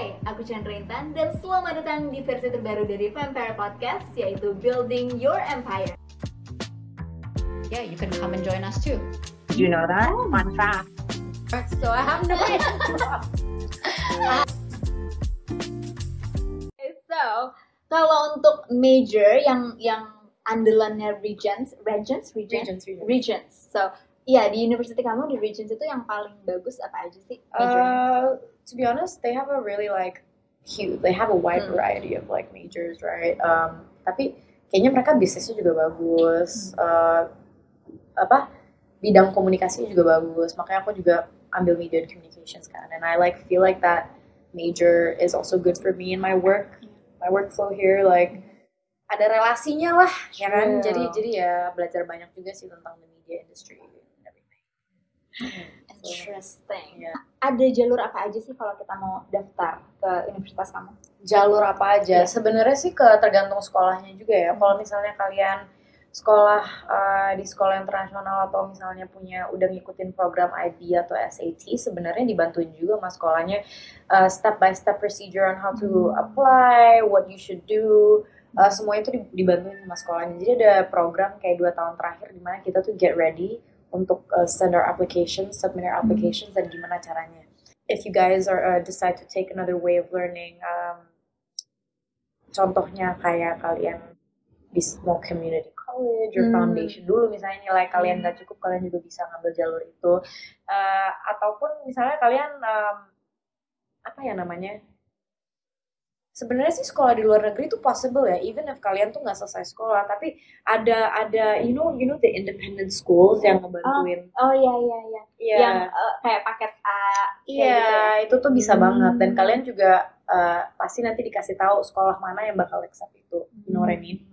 Hai, aku Chandra Intan dan selamat datang di versi terbaru dari Vampire Podcast yaitu Building Your Empire. Yeah, you can come and join us too. Did you know that? Fun fact. So I have no idea. So, kalau untuk major yang yang andalannya Regents, Regents, Regents, Regents, Regents. Regents. So, iya di university kamu di Regents itu yang paling bagus apa aja sih majornya? Uh, to be honest, they have a really like huge. They have a wide Hmm. variety of like majors, right? Um, tapi kayaknya mereka bisnisnya juga bagus. Uh, apa bidang komunikasinya juga bagus. Makanya aku juga ambil media and communications kan. And I like feel like that major is also good for me in my work, my workflow here. Like ada relasinya lah, ya kan? True. Jadi jadi ya belajar banyak juga sih tentang the media industry. Interesting. Iya. Ada jalur apa aja sih kalau kita mau daftar ke universitas kamu? jalur apa aja? Iya. Sebenarnya sih ke tergantung sekolahnya juga ya. Kalau misalnya kalian sekolah uh, di sekolah internasional atau misalnya punya udah ngikutin program IB atau SAT, sebenarnya dibantuin juga sama sekolahnya uh, step by step procedure on how to apply, what you should do. Uh, semua itu di- dibantuin sama sekolahnya. Jadi ada program kayak dua tahun terakhir di mana kita tuh get ready untuk uh, send our applications, submit our applications dan gimana caranya. If you guys are uh, decide to take another way of learning, um, contohnya kayak kalian di mau community college or Hmm. foundation dulu misalnya nilai kalian nggak cukup kalian juga bisa ngambil jalur itu Uh, ataupun misalnya kalian um, apa ya namanya sebenarnya sih sekolah di luar negeri itu possible ya even if kalian tuh nggak selesai sekolah tapi ada ada you know you know the independent schools yang ngebantuin Oh iya iya iya. Iya. Yang eh, kayak paket A. Iya, gitu ya? itu tuh bisa Hmm. banget dan kalian juga uh, pasti nanti dikasih tahu sekolah mana yang bakal accept itu. You know what I mean?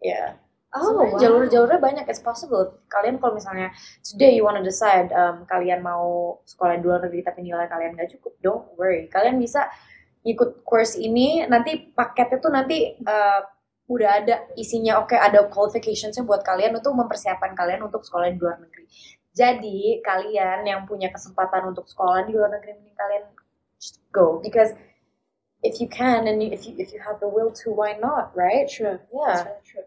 Ya. Oh, Sebenarnya wow. jalur-jalurnya banyak, it's possible. Kalian kalau misalnya today you wanna decide um, kalian mau sekolah di luar negeri tapi nilai kalian gak cukup, don't worry. Kalian bisa ikut course ini, nanti paketnya tuh nanti uh, udah ada isinya, oke ada qualificationsnya buat kalian untuk mempersiapkan kalian untuk sekolah di luar negeri. Jadi kalian yang punya kesempatan untuk sekolah di luar negeri, mending kalian just go because if you can and if you if you have the will to, why not, right? True. Yeah That's really true.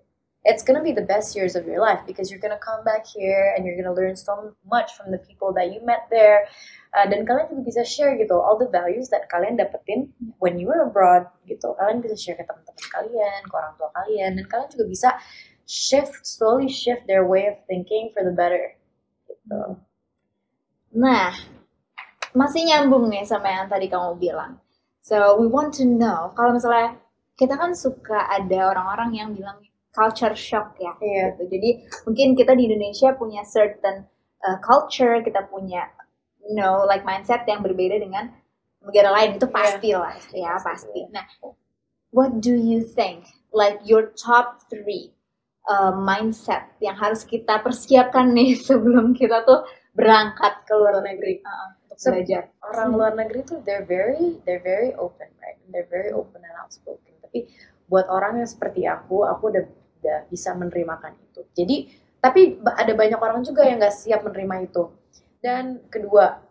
It's gonna be the best years of your life because you're gonna come back here and you're gonna learn so much from the people that you met there. Uh, dan kalian juga bisa share gitu all the values that kalian dapetin when you were abroad gitu. Kalian bisa share ke teman-teman kalian, ke orang tua kalian, dan kalian juga bisa shift slowly shift their way of thinking for the better. Gitu. Nah, masih nyambung nih sama yang tadi kamu bilang. So, we want to know, kalau misalnya kita kan suka ada orang-orang yang bilang culture shock ya. Iya. Gitu. Jadi, mungkin kita di Indonesia punya certain uh, culture, kita punya, you know, like mindset yang berbeda dengan negara lain. Itu Iya. pasti lah, ya, Pasti, iya. Nah, what do you think? Like your top three uh, mindset yang harus kita persiapkan nih sebelum kita tuh berangkat ke luar negeri uh, untuk So, belajar. orang luar negeri tuh they're very they're very open right And they're very open and outspoken tapi buat orang yang seperti aku aku udah udah bisa menerimakan itu. Jadi tapi ada banyak orang juga yang nggak siap menerima itu. Dan kedua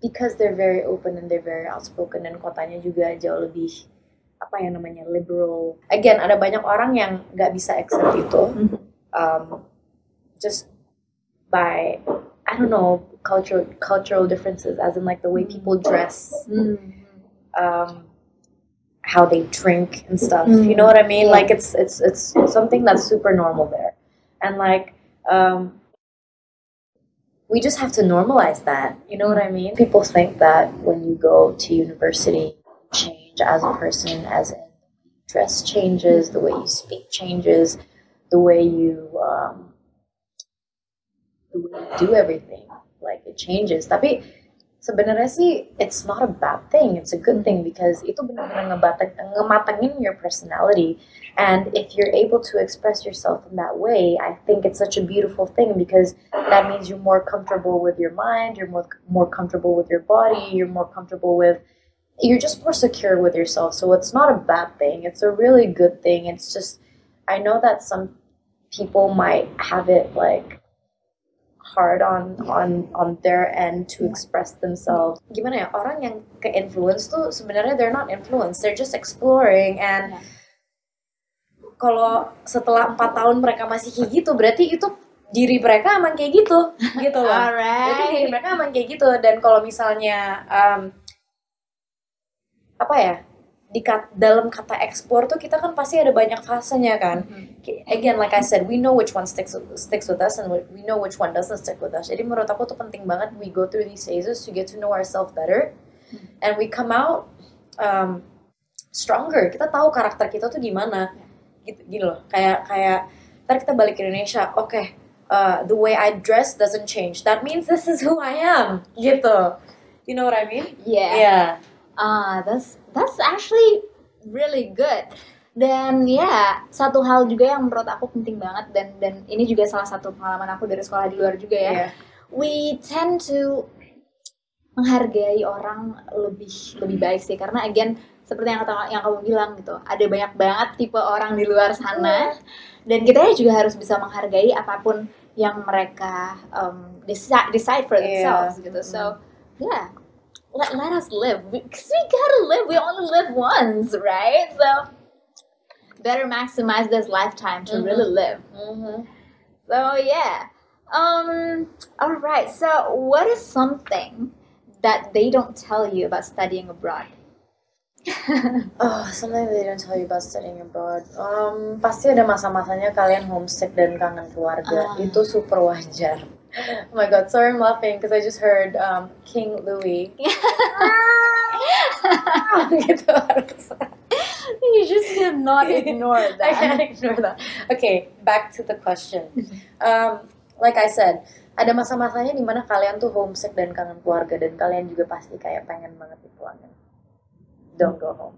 because they're very open and they're very outspoken dan kotanya juga jauh lebih apa ya namanya liberal. Again ada banyak orang yang nggak bisa accept itu um, just by I don't know cultural cultural differences, as in like the way people dress, Hmm. um, how they drink and stuff. Mm. You know what I mean? Yeah. Like it's it's it's something that's super normal there, and like um, we just have to normalize that. You know what I mean? People think that when you go to university, you change as a person, as in dress changes, the way you speak changes, the way you um, the way you do everything. Like it changes. Tapi sebenarnya sih it's not a bad thing. It's a good thing because itu benar-benar ngebateng, ngematengin your personality. And if you're able to express yourself in that way, I think it's such a beautiful thing because that means you're more comfortable with your mind, you're more more comfortable with your body, you're more comfortable with you're just more secure with yourself. So it's not a bad thing. It's a really good thing. It's just I know that some people might have it like hard on on on their end to express themselves. Gimana ya orang yang ke influence tuh sebenarnya they're not influence, they're just exploring and Yeah. kalau setelah empat tahun mereka masih kayak gitu berarti itu diri mereka emang kayak gitu gitu loh. Berarti diri Alright. mereka emang kayak gitu dan kalau misalnya um, apa ya di kat- dalam kata ekspor tuh kita kan pasti ada banyak fasenya kan. Ki- Again, like I said, we know which one sticks sticks with us and we know which one doesn't stick with us. Jadi menurut aku tuh penting banget we go through these phases to get to know ourselves better and we come out um, stronger. Kita tahu karakter kita tuh gimana. Gitu, gini loh. Kayak kayak ntar kita balik ke Indonesia. Oke, uh, the way I dress doesn't change. That means this is who I am. Gitu. You know what I mean? Yeah. Yeah. Ah, that's that's actually really good. Dan ya, satu hal juga yang menurut aku penting banget dan dan ini juga salah satu pengalaman aku dari sekolah di luar juga ya. Yeah. We tend to menghargai orang lebih lebih baik sih karena again seperti yang kata yang kamu bilang gitu, ada banyak banget tipe orang di luar sana dan kita ya juga harus bisa menghargai apa pun yang mereka um, decide, decide for Iya. themselves gitu. So, yeah, let, let us live because we gotta live. We only live once, right? So, better maximize this lifetime to Mhm. really live. Mhm. So yeah. Um. All right. So, what is something that they don't tell you about studying abroad? Oh, something they don't tell you about studying abroad. Um, pasti ada masa-masanya kalian homesick dan kangen keluarga. Ah. Itu super wajar. Oh my god, sorry I'm laughing because I just heard um, King Louis. gitu harus. you just cannot ignore I that. can't ignore that. Okay, back to the question. Um, like I said, ada masa-masanya di mana kalian tuh homesick dan kangen keluarga dan kalian juga pasti kayak pengen banget dipulangin. Don't go home.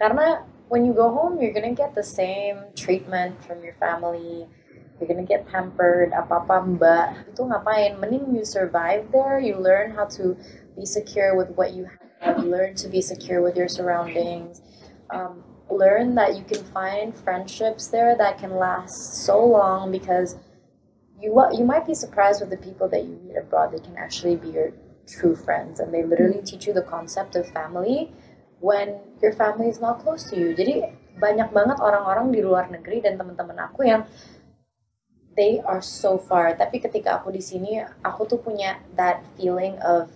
Karena when you go home, you're gonna get the same treatment from your family. You're gonna get pampered, apa-apa mbak. Itu ngapain? Mending you survive there, you learn how to be secure with what you have, learn to be secure with your surroundings. Um, learn that you can find friendships there that can last so long because you you might be surprised with the people that you meet abroad. They can actually be your true friends, and they literally teach you the concept of family when your family is not close to you. Jadi banyak banget orang-orang di luar negeri dan teman-teman aku yang they are so far. Tapi ketika aku di sini, aku tuh punya that feeling of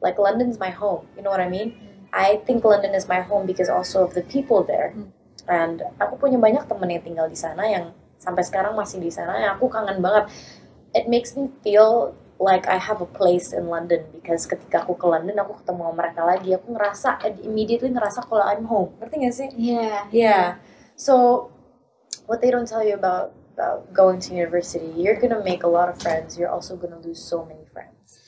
like London's my home. You know what I mean? I think London is my home because also of the people there. And aku punya banyak temen yang tinggal di sana yang sampai sekarang masih di sana yang aku kangen banget. It makes me feel like I have a place in London because ketika aku ke London aku ketemu sama mereka lagi aku ngerasa immediately ngerasa kalau I'm home. Ngerti gak sih? Yeah. Yeah. So what they don't tell you about about going to university, you're gonna make a lot of friends. You're also gonna lose so many friends.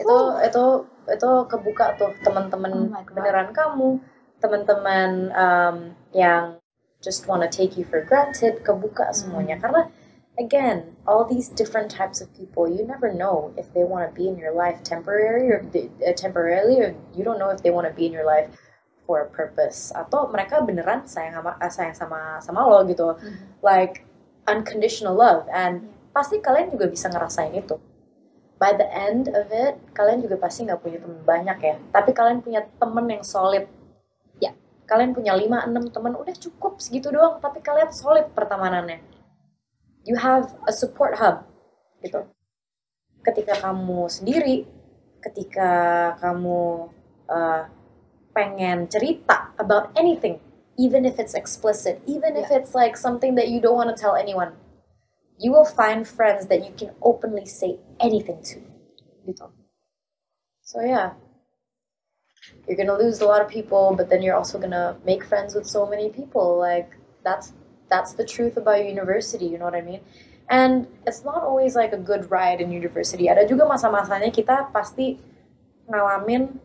Itu itu itu kebuka tuh teman-teman Oh beneran kamu, teman-teman um, yang just wanna take you for granted, kebuka semuanya. Karena again, all these different types of people, you never know if they want to be in your life temporary or they, uh, temporarily, or you don't know if they want to be in your life for a purpose. Atau mereka beneran sayang sama sayang sama sama lo gitu. Like unconditional love. And pasti kalian juga bisa ngerasain itu. By the end of it kalian juga pasti nggak punya teman banyak ya. Tapi kalian punya temen yang solid. Ya. kalian punya 5-6 teman udah cukup segitu doang. Tapi kalian solid pertemanannya you have a support hub gitu. Ketika kamu sendiri ketika kamu uh, pengen cerita about anything even if it's explicit even if it's like something that you don't want to tell anyone you will find friends that you can openly say anything to. Gitu so yeah. You're gonna lose a lot of people but then you're also gonna make friends with so many people. Like that's that's the truth about university you know what i mean? And it's not always like a good ride in university. Ada juga masa-masanya kita pasti ngalamin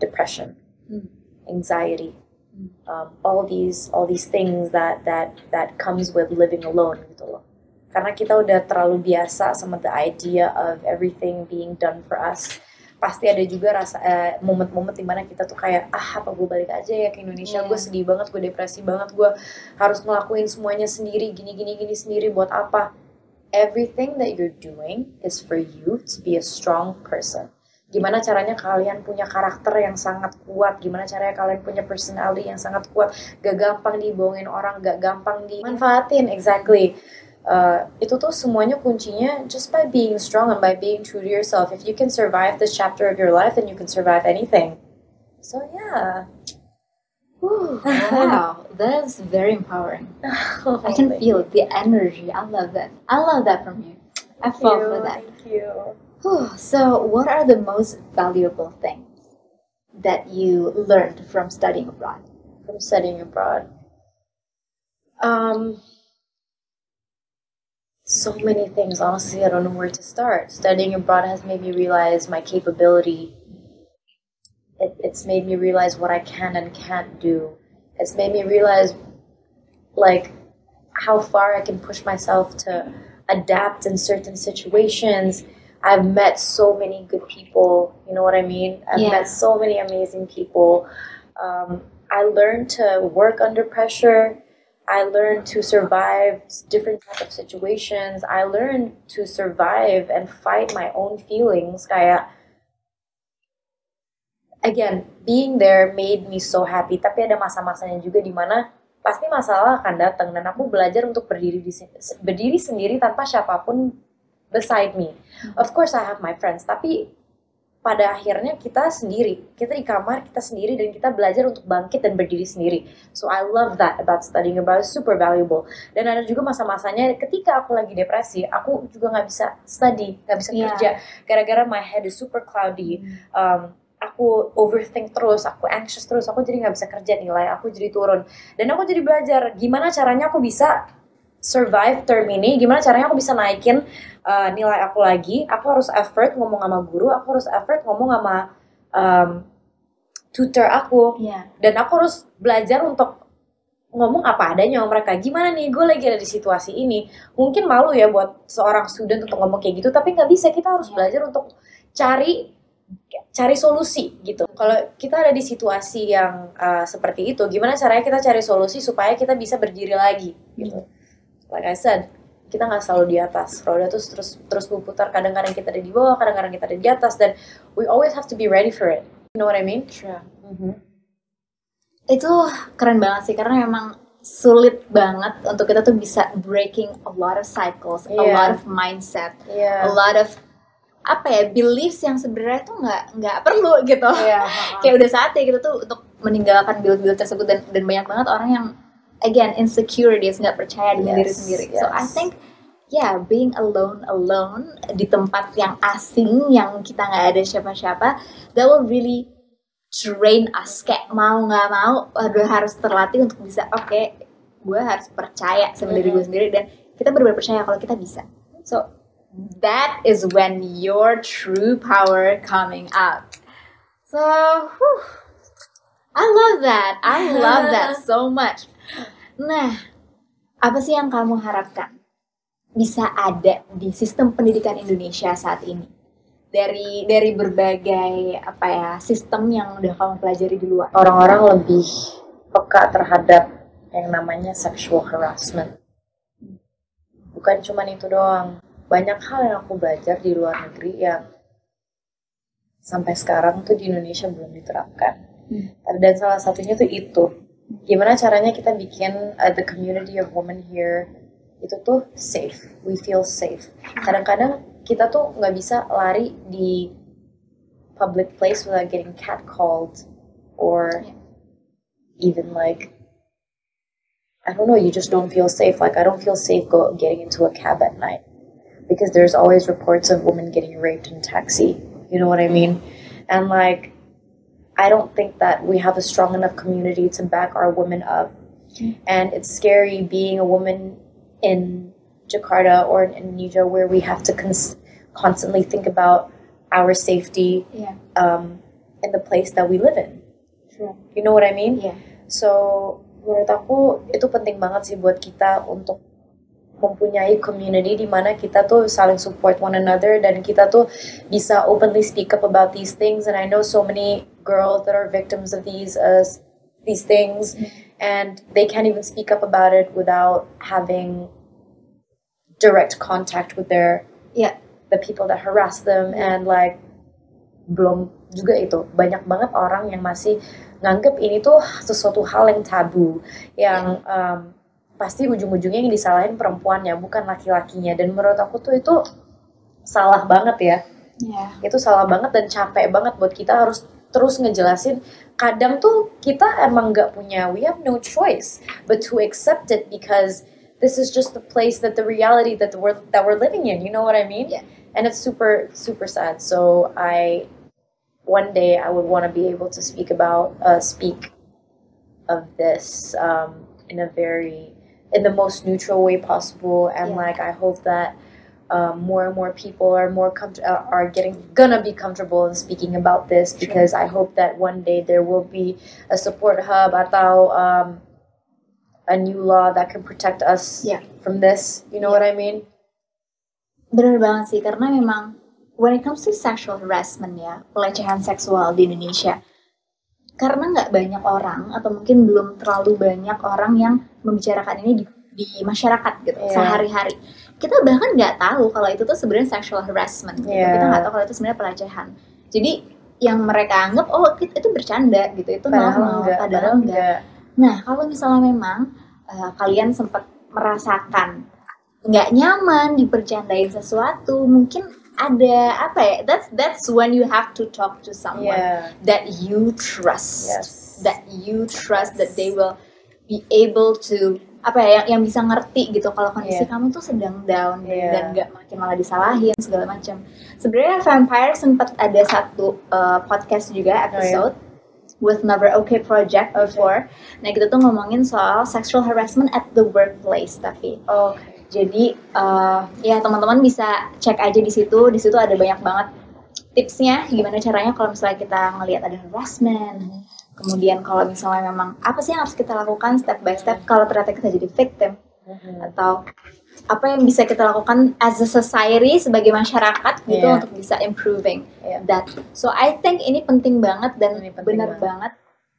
depression Hmm. anxiety um, all these all these things that that that comes with living alone gitu loh karena kita udah terlalu biasa sama the idea of everything being done for us pasti ada juga rasa eh, momen-momen di mana kita tuh kayak ah apa gue balik aja ya ke Indonesia Iya. gue sedih banget gue depresi banget gue harus ngelakuin semuanya sendiri gini gini gini sendiri buat apa everything that you're doing is for you to be a strong person. Gimana caranya kalian punya karakter yang sangat kuat, gimana caranya kalian punya personality yang sangat kuat, gak gampang dibohongin orang, gak gampang dimanfaatin, exactly. Uh, itu tuh semuanya kuncinya just by being strong and by being true to yourself. If you can survive this chapter of your life, then you can survive anything. So yeah. wow, that's very empowering. Oh, I can thank feel the energy. I love that. I love that from you. I fall you, for that. Thank you. So, what are the most valuable things that you learned from studying abroad? From studying abroad. Um, so many things. Honestly, I don't know where to start. Studying abroad has made me realize my capability. It, it's made me realize what I can and can't do. It's made me realize, like, how far I can push myself to adapt in certain situations. I've met so many good people. You know what I mean? I've Yeah. met so many amazing people. Um, I learned to work under pressure. I learned to survive different type of situations. I learned to survive and fight my own feelings. Kayak again, being there made me so happy. Tapi ada masa-masanya juga di mana pasti masalah akan datang dan aku belajar untuk berdiri di berdiri sendiri tanpa siapa pun beside me. Of course I have my friends, tapi pada akhirnya kita sendiri, kita di kamar kita sendiri dan kita belajar untuk bangkit dan berdiri sendiri. So I love that about studying abroad, It's super valuable. Dan ada juga masa-masanya ketika aku lagi depresi, aku juga nggak bisa study, nggak bisa Yeah. kerja, gara-gara my head is super cloudy. Um, aku overthink terus, aku anxious terus, aku jadi nggak bisa kerja nilai, aku jadi turun. Dan aku jadi belajar gimana caranya aku bisa survive term ini, gimana caranya aku bisa naikin uh, nilai aku lagi. Aku harus effort ngomong sama guru, aku harus effort ngomong sama um, tutor aku, Yeah. dan aku harus belajar untuk ngomong apa adanya sama mereka. Gimana nih, gue lagi ada di situasi ini. Mungkin malu ya buat seorang student untuk ngomong kayak gitu, tapi nggak bisa. Kita harus Iya. belajar untuk cari cari solusi gitu. Kalau kita ada di situasi yang uh, seperti itu, gimana caranya kita cari solusi supaya kita bisa berdiri lagi gitu. Like I said, kita nggak selalu di atas. Roda tuh terus terus berputar. Kadang-kadang kita ada di bawah, kadang-kadang kita ada di atas, dan we always have to be ready for it. You know what I mean? True. Mhm. Itu keren banget sih karena memang sulit banget untuk kita tuh bisa breaking a lot of cycles, a Iya. lot of mindset, Iya. a lot of apa ya beliefs yang sebenarnya tuh nggak nggak perlu gitu. Iya. Kayak udah saatnya kita tuh untuk meninggalkan belief-belief tersebut dan dan banyak banget orang yang again insecure dia nggak percaya dengan Yes, diri sendiri. So I yes. think yeah being alone alone di tempat yang asing yang kita nggak ada siapa-siapa that will really train us. Kayak mau nggak mau udah harus terlatih untuk bisa oke gue harus percaya sama diri gue sendiri dan kita benar-benar percaya kalau kita bisa. So that is when your true power coming out so whew, I love that. I love that so much nah apa sih yang kamu harapkan bisa ada di sistem pendidikan Indonesia saat ini dari dari berbagai apa ya sistem yang udah kamu pelajari di luar Orang-orang lebih peka terhadap yang namanya sexual harassment. Bukan cuman itu doang. Banyak hal yang aku belajar di luar negeri yang sampai sekarang tuh di Indonesia belum diterapkan. Dan salah satunya tuh itu. Gimana caranya kita bikin uh, the community of women here itu tuh safe. We feel safe. Kadang-kadang kita tuh nggak bisa lari di public place without getting catcalled or even like I don't know, you just don't feel safe. Like I don't feel safe go getting into a cab at night because there's always reports of women getting raped in taxi. You know what I mean? And like I don't think that we have a strong enough community to back our women up. And it's scary being a woman in Jakarta or in Indonesia where we have to cons- constantly think about our safety Iya, um, in the place that we live in. true. You know what I mean? Iya. So menurut aku itu penting banget sih buat kita untuk mempunyai community di mana kita tuh saling support one another dan kita tuh bisa openly speak up about these things and I know so many girls that are victims of these uh, these things. And they can't even speak up about it without having direct contact with their Yeah. the people that harass them. And like belum juga itu. Banyak banget orang yang masih nganggep ini tuh sesuatu hal yang tabu. Yang um, pasti ujung-ujungnya yang disalahin perempuannya bukan laki-lakinya. Dan menurut aku tuh itu salah banget ya. Yeah. itu salah banget dan capek banget buat kita harus terus ngejelasin kadang tuh kita emang nggak punya we have no choice but to accept it because this is just the place that the reality that the we're that we're living in you know what I mean Yeah. and it's super super sad so I one day I would want to be able to speak about uh, speak of this um, in a very in the most neutral way possible and Yeah. like I hope that um, more and more people are more com- uh, are getting gonna be comfortable in speaking about this because I hope that one day there will be a support hub atau um, a new law that can protect us Yeah. from this. You know what I mean? Bener banget sih, karena memang when it comes to sexual harassment ya, pelecehan seksual di Indonesia, karena nggak banyak orang atau mungkin belum terlalu banyak orang yang membicarakan ini di, di masyarakat gitu Iya. sehari-hari. Kita bahkan nggak tahu kalau itu tuh sebenarnya sexual harassment. Gitu. Iya. Kita nggak tahu kalau itu sebenarnya pelecehan. Jadi yang mereka anggap oh itu bercanda gitu, itu Padahal normal, enggak, padahal padahal enggak. enggak. Nah, kalau misalnya memang uh, kalian sempat merasakan nggak nyaman dipercandain sesuatu, mungkin ada apa ya? That's that's when you have to talk to someone Yeah. that you trust, Yes. that you trust that they will be able to apa ya yang, yang bisa ngerti gitu kalau kondisi Yeah. kamu tuh sedang down Yeah. dan nggak makin malah disalahin segala macam. Sebenarnya Vampire sempat ada satu uh, podcast juga episode with Never Okay Project before. Nah kita tuh ngomongin soal sexual harassment at the workplace tapi. Okay. Jadi uh, ya teman-teman bisa cek aja di situ. Di situ ada banyak banget tipsnya gimana caranya kalau misalnya kita ngelihat ada harassment. Kemudian kalau misalnya memang apa sih yang harus kita lakukan step by step kalau ternyata kita jadi victim Mhm. atau apa yang bisa kita lakukan as a society sebagai masyarakat gitu Iya. untuk bisa improving Iya. that. So I think ini penting banget dan benar banget. banget.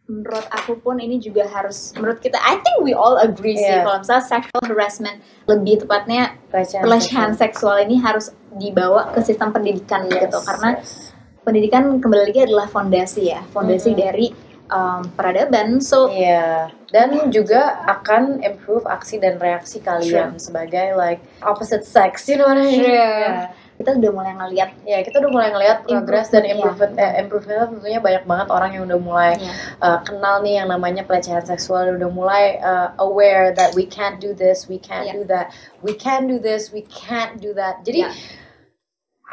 Menurut aku pun ini juga harus menurut kita I think we all agree sih Iya. kalau misalnya sexual harassment lebih tepatnya Pelecehan pelecehan seksual ini harus dibawa ke sistem pendidikan Yes, gitu karena yes. pendidikan kembali lagi adalah fondasi ya fondasi Mhm. dari um, peradaban so Iya, dan juga akan improve aksi dan reaksi kalian sebagai like opposite sex, you know what I mean? True. Iya. kita udah mulai ngelihat Ya, kita udah mulai ngelihat progress dan Improvement, improvement, eh, improvement tentunya banyak banget orang yang udah mulai ya, uh, kenal nih yang namanya pelecehan seksual, udah mulai uh, aware that we can't do this, we can't Yeah. do that, we can do this, we can't do that. Jadi Yeah.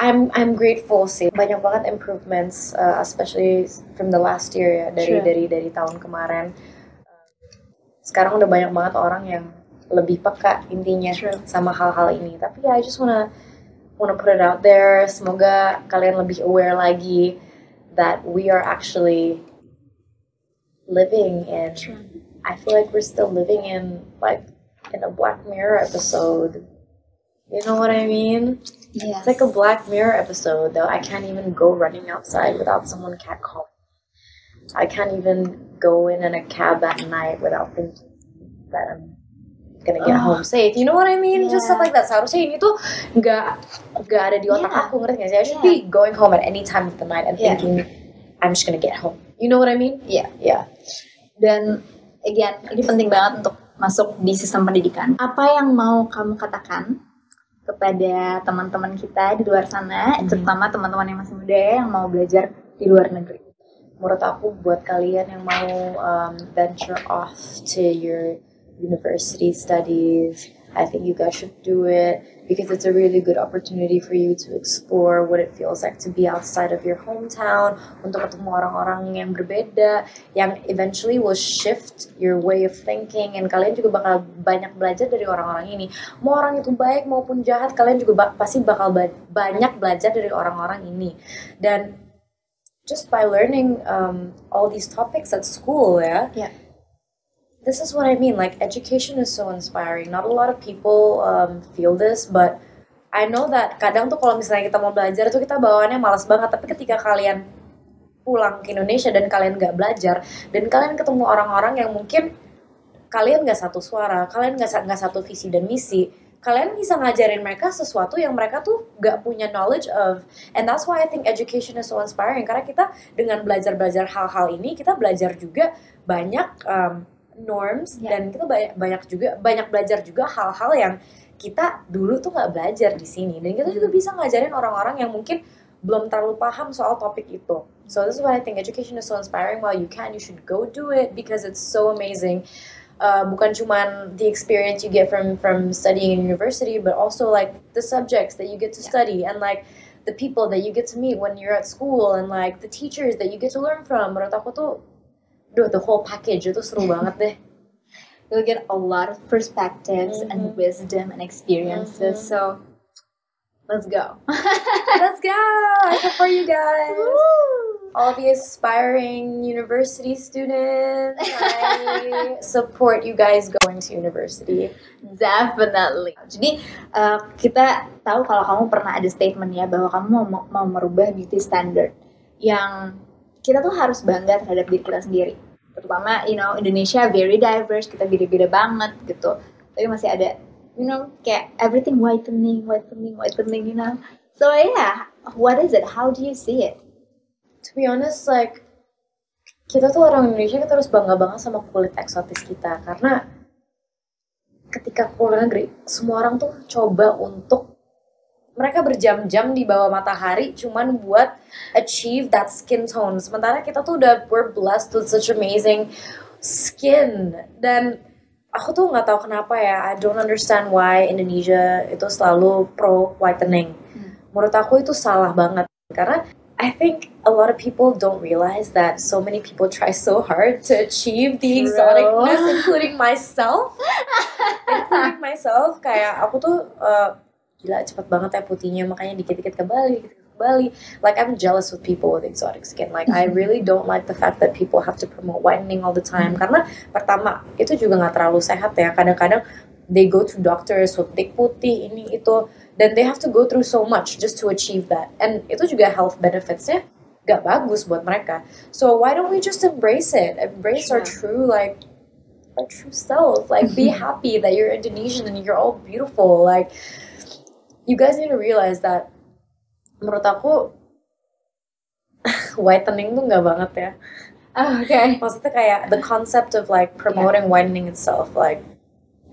I'm I'm grateful sih banyak banget improvements, uh, especially from the last year ya dari Sure. dari dari tahun kemarin. Sekarang udah banyak banget orang yang lebih peka intinya True. sama hal-hal ini. Tapi ya I just wanna wanna put it out there. Semoga kalian lebih aware lagi that we are actually living in. I feel like we're still living in like in a Black Mirror episode. You know what I mean? Yes. It's like a Black Mirror episode, though. I can't even go running outside without someone catcalling. I can't even go in in a cab at night without thinking that I'm gonna get Ugh. home safe. You know what I mean? Just stuff Yeah. like that. Seharusnya ini tuh nggak nggak ada di otak Yeah. aku ngerti nggak sih? I should Yeah. be going home at any time of the night and Yeah. thinking I'm just gonna get home. You know what I mean? Iya. Yeah. Dan again, ini penting banget untuk masuk di sistem pendidikan. Apa yang mau kamu katakan kepada teman-teman kita di luar sana, Mhm. terutama teman-teman yang masih muda ya, yang mau belajar di luar negeri? menurut aku buat kalian yang mau um, venture off to your university studies, I think you guys should do it because it's a really good opportunity for you to explore what it feels like to be outside of your hometown, untuk ketemu orang-orang yang berbeda, yang eventually will shift your way of thinking, and kalian juga bakal banyak belajar dari orang-orang ini. Mau orang itu baik maupun jahat, kalian juga ba- pasti bakal ba- banyak belajar dari orang-orang ini. Dan just by learning um, all these topics at school, yeah, Yeah. This is what I mean. Like education is so inspiring. Not a lot of people um, feel this, but I know that kadang tuh kalau misalnya kita mau belajar tuh kita bawaannya malas banget. Tapi ketika kalian pulang ke Indonesia dan kalian nggak belajar dan kalian ketemu orang-orang yang mungkin kalian nggak satu suara, kalian nggak nggak satu visi dan misi, kalian bisa ngajarin mereka sesuatu yang mereka tuh gak punya knowledge of and that's why I think education is so inspiring karena kita dengan belajar belajar hal-hal ini kita belajar juga banyak um, norms Yeah. dan kita banyak banyak juga banyak belajar juga hal-hal yang kita dulu tuh nggak belajar di sini dan kita juga bisa ngajarin orang-orang yang mungkin belum terlalu paham soal topik itu. So this is why I think education is so inspiring. While you can, you should go do it because it's so amazing. Uh, bukan cuman the experience you get from from studying in university, but also like the subjects that you get to Yeah. study and like the people that you get to meet when you're at school and like the teachers that you get to learn from. Menurut aku tuh, duh, the whole package itu seru banget deh. You'll get a lot of perspectives and Mhm. wisdom and experiences. Mhm. So let's go. Let's go! I support you guys. all the aspiring university students. I support you guys going to university. Definitely. Jadi uh, kita tahu kalau kamu pernah ada statement ya bahwa kamu mau, mau merubah beauty standard yang kita tuh harus bangga terhadap diri kita sendiri. Terutama, you know, Indonesia very diverse, kita beda-beda banget gitu. Tapi masih ada, you know, kayak everything whitening, whitening, whitening, you know. So yeah, what is it? How do you see it? To be honest, like kita tuh orang Indonesia kita harus bangga banget sama kulit eksotis kita karena ketika ke luar negeri semua orang tuh coba untuk mereka berjam-jam di bawah matahari cuman buat achieve that skin tone. Sementara kita tuh udah we're blessed with such amazing skin. Dan aku tuh nggak tahu kenapa ya I don't understand why Indonesia itu selalu pro whitening Hmm. menurut aku itu salah banget. Karena I think a lot of people don't realize that so many people try so hard to achieve the exoticness, including myself. including myself, kayak aku tuh uh, gila cepet banget ya putihnya, makanya dikit-dikit ke Bali, dikit-dikit ke Bali. Like I'm jealous with people with exotic skin. Like I really don't like the fact that people have to promote whitening all the time. Karena pertama itu juga nggak terlalu sehat ya. Kadang-kadang they go to doctors with thick putih ini itu. Dan they have to go through so much just to achieve that. And itu juga health benefitsnya gak bagus buat mereka. So why don't we just embrace it? Embrace our true like our true self. Like be happy that you're Indonesian and you're all beautiful. Like you guys need to realize that menurut aku whitening tuh nggak banget ya Oh, okay. maksudnya kayak the concept of like promoting whitening itself like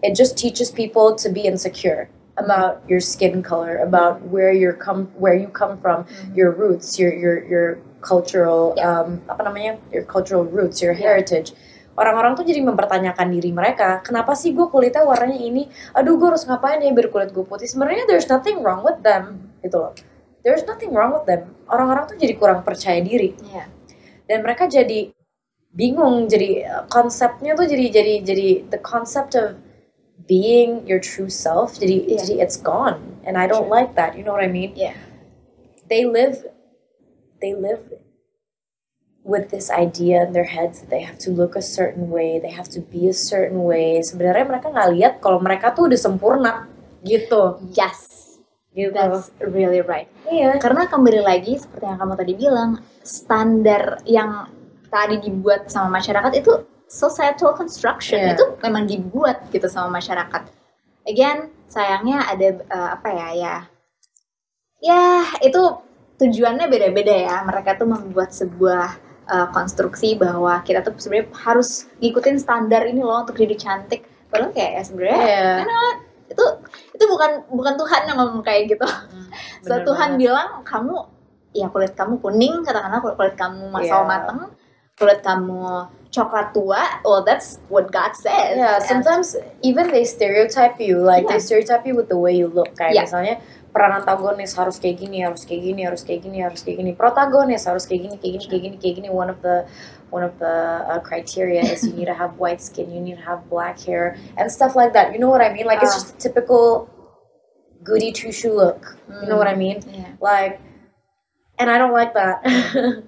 it just teaches people to be insecure about your skin color about where you're come where you come from your roots your your your cultural Yeah. um apa namanya your cultural roots your Yeah. heritage orang-orang tuh jadi mempertanyakan diri mereka kenapa sih gue kulitnya warnanya ini aduh gue harus ngapain ya biar kulit gue putih sebenarnya there's nothing wrong with them gitu loh there's nothing wrong with them orang-orang tuh jadi kurang percaya diri Yeah. dan mereka jadi bingung jadi uh, konsepnya tuh jadi jadi jadi the concept of being your true self jadi Yeah. jadi it's gone and I don't Sure. like that you know what I mean Yeah. they live they live with this idea in their heads that they have to look a certain way they have to be a certain way sebenarnya mereka nggak lihat kalau mereka tuh udah sempurna gitu Yes. gitu That's really right. iya Karena kembali lagi seperti yang kamu tadi bilang, standar yang tadi dibuat sama masyarakat itu societal construction Yeah. itu memang dibuat gitu sama masyarakat. Again, sayangnya ada uh, apa ya ya, ya itu tujuannya beda-beda ya. Mereka tuh membuat sebuah uh, konstruksi bahwa kita tuh sebenarnya harus ngikutin standar ini loh untuk jadi cantik. Padahal kayak ya sebenarnya karena itu itu bukan bukan Tuhan yang ngomong kayak gitu. So bener Tuhan banget. bilang kamu ya kulit kamu kuning katakanlah kulit, kulit kamu masal Yeah. mateng, kulit kamu coklat tua. Well that's what God says. Yeah, And- sometimes even they stereotype you, like they Yeah. stereotype you with the way you look. Kayak Yeah. misalnya peran antagonis harus kayak gini, harus kayak gini, harus kayak gini, harus kayak gini. Protagonis harus kayak gini, kayak gini, kayak gini, kayak gini. One of the one of the uh, criteria is you need to have white skin, you need to have black hair, and stuff like that. You know what I mean? Like it's Ah. just a typical goody two shoe look. You know what I mean? Yeah. Like, and I don't like that.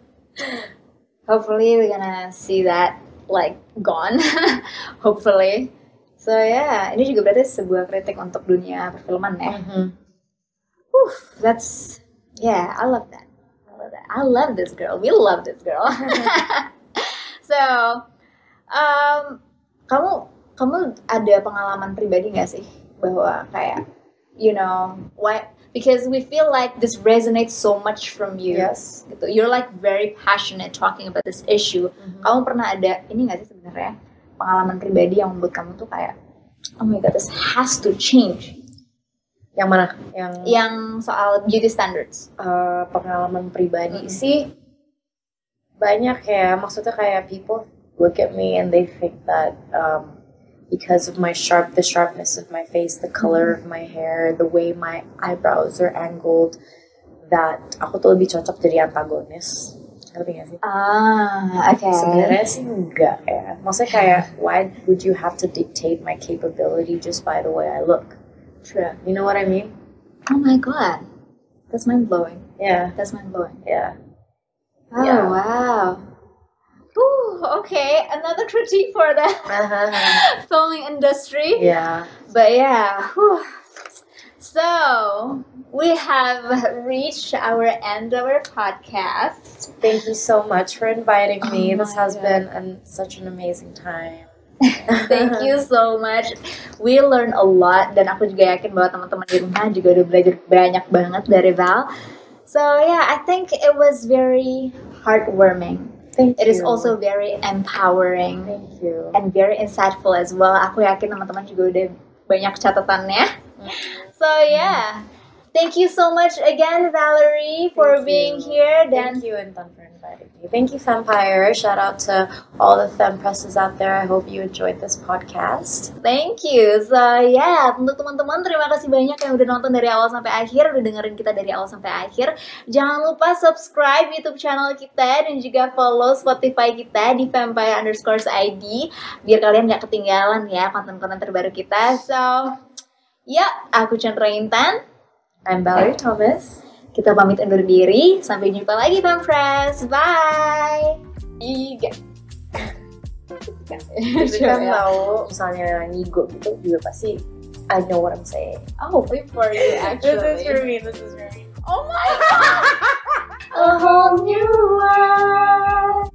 Hopefully we're gonna see that like gone. Hopefully. So ya, ini juga berarti sebuah kritik untuk dunia perfilman ya. Mhm. Whew, that's yeah, I love that. I love that. I love this girl. We love this girl. so, um, kamu kamu ada pengalaman pribadi nggak sih bahwa kayak you know why because we feel like this resonates so much from you Yes. gitu you're like very passionate talking about this issue kamu pernah ada ini nggak sih sebenarnya pengalaman pribadi yang membuat kamu tuh kayak oh my god this has to change Yang mana? Yang yang soal beauty standards eh, pengalaman pribadi Mm-mm. sih banyak ya. Maksudnya kayak people look at me and they think that um, because of my sharp, the sharpness of my face, the color of my hair, the way my eyebrows are angled, that aku tuh lebih cocok jadi antagonis. Ngerti gak sih? ah oke Sebenarnya sih enggak ya. Maksudnya kayak, why would you have to dictate my capability just by the way I look? True You know what I mean? oh my god that's mind blowing Yeah, that's mind blowing yeah. oh Yeah. wow Ooh, okay another critique for the filming industry yeah. But yeah, whew. so we have reached our end of our podcast. Thank you so much for inviting me. Oh this has God. been an, such an amazing time. Thank you so much. We learn a lot dan aku juga yakin bahwa teman-teman di rumah juga udah belajar banyak banget dari Val. So yeah, I think it was very heartwarming. Thank It is you. also very empowering Thank you. and very insightful as well. Aku yakin teman-teman juga udah banyak catatannya. So yeah, thank you so much again, Valerie, for Thank being you. here. Dan Thank you, Intan, for inviting me. Thank you, Vampire. Shout out to all the fem presses out there. I hope you enjoyed this podcast. thank you. So yeah, untuk teman-teman terima kasih banyak yang udah nonton dari awal sampai akhir, udah dengerin kita dari awal sampai akhir. Jangan lupa subscribe YouTube channel kita dan juga follow Spotify kita di Vampire underscore ID biar kalian nggak ketinggalan ya konten-konten terbaru kita. So, ya, aku Chandra Intan. I'm Valerie Thomas. Kita pamit undur diri. Sampai jumpa lagi Bang Friends. Bye. Iya. kan mau misalnya ngigo gitu juga pasti I know what I'm saying. Oh, for you actually. this is for me. This is for me. Oh my god. A whole new world.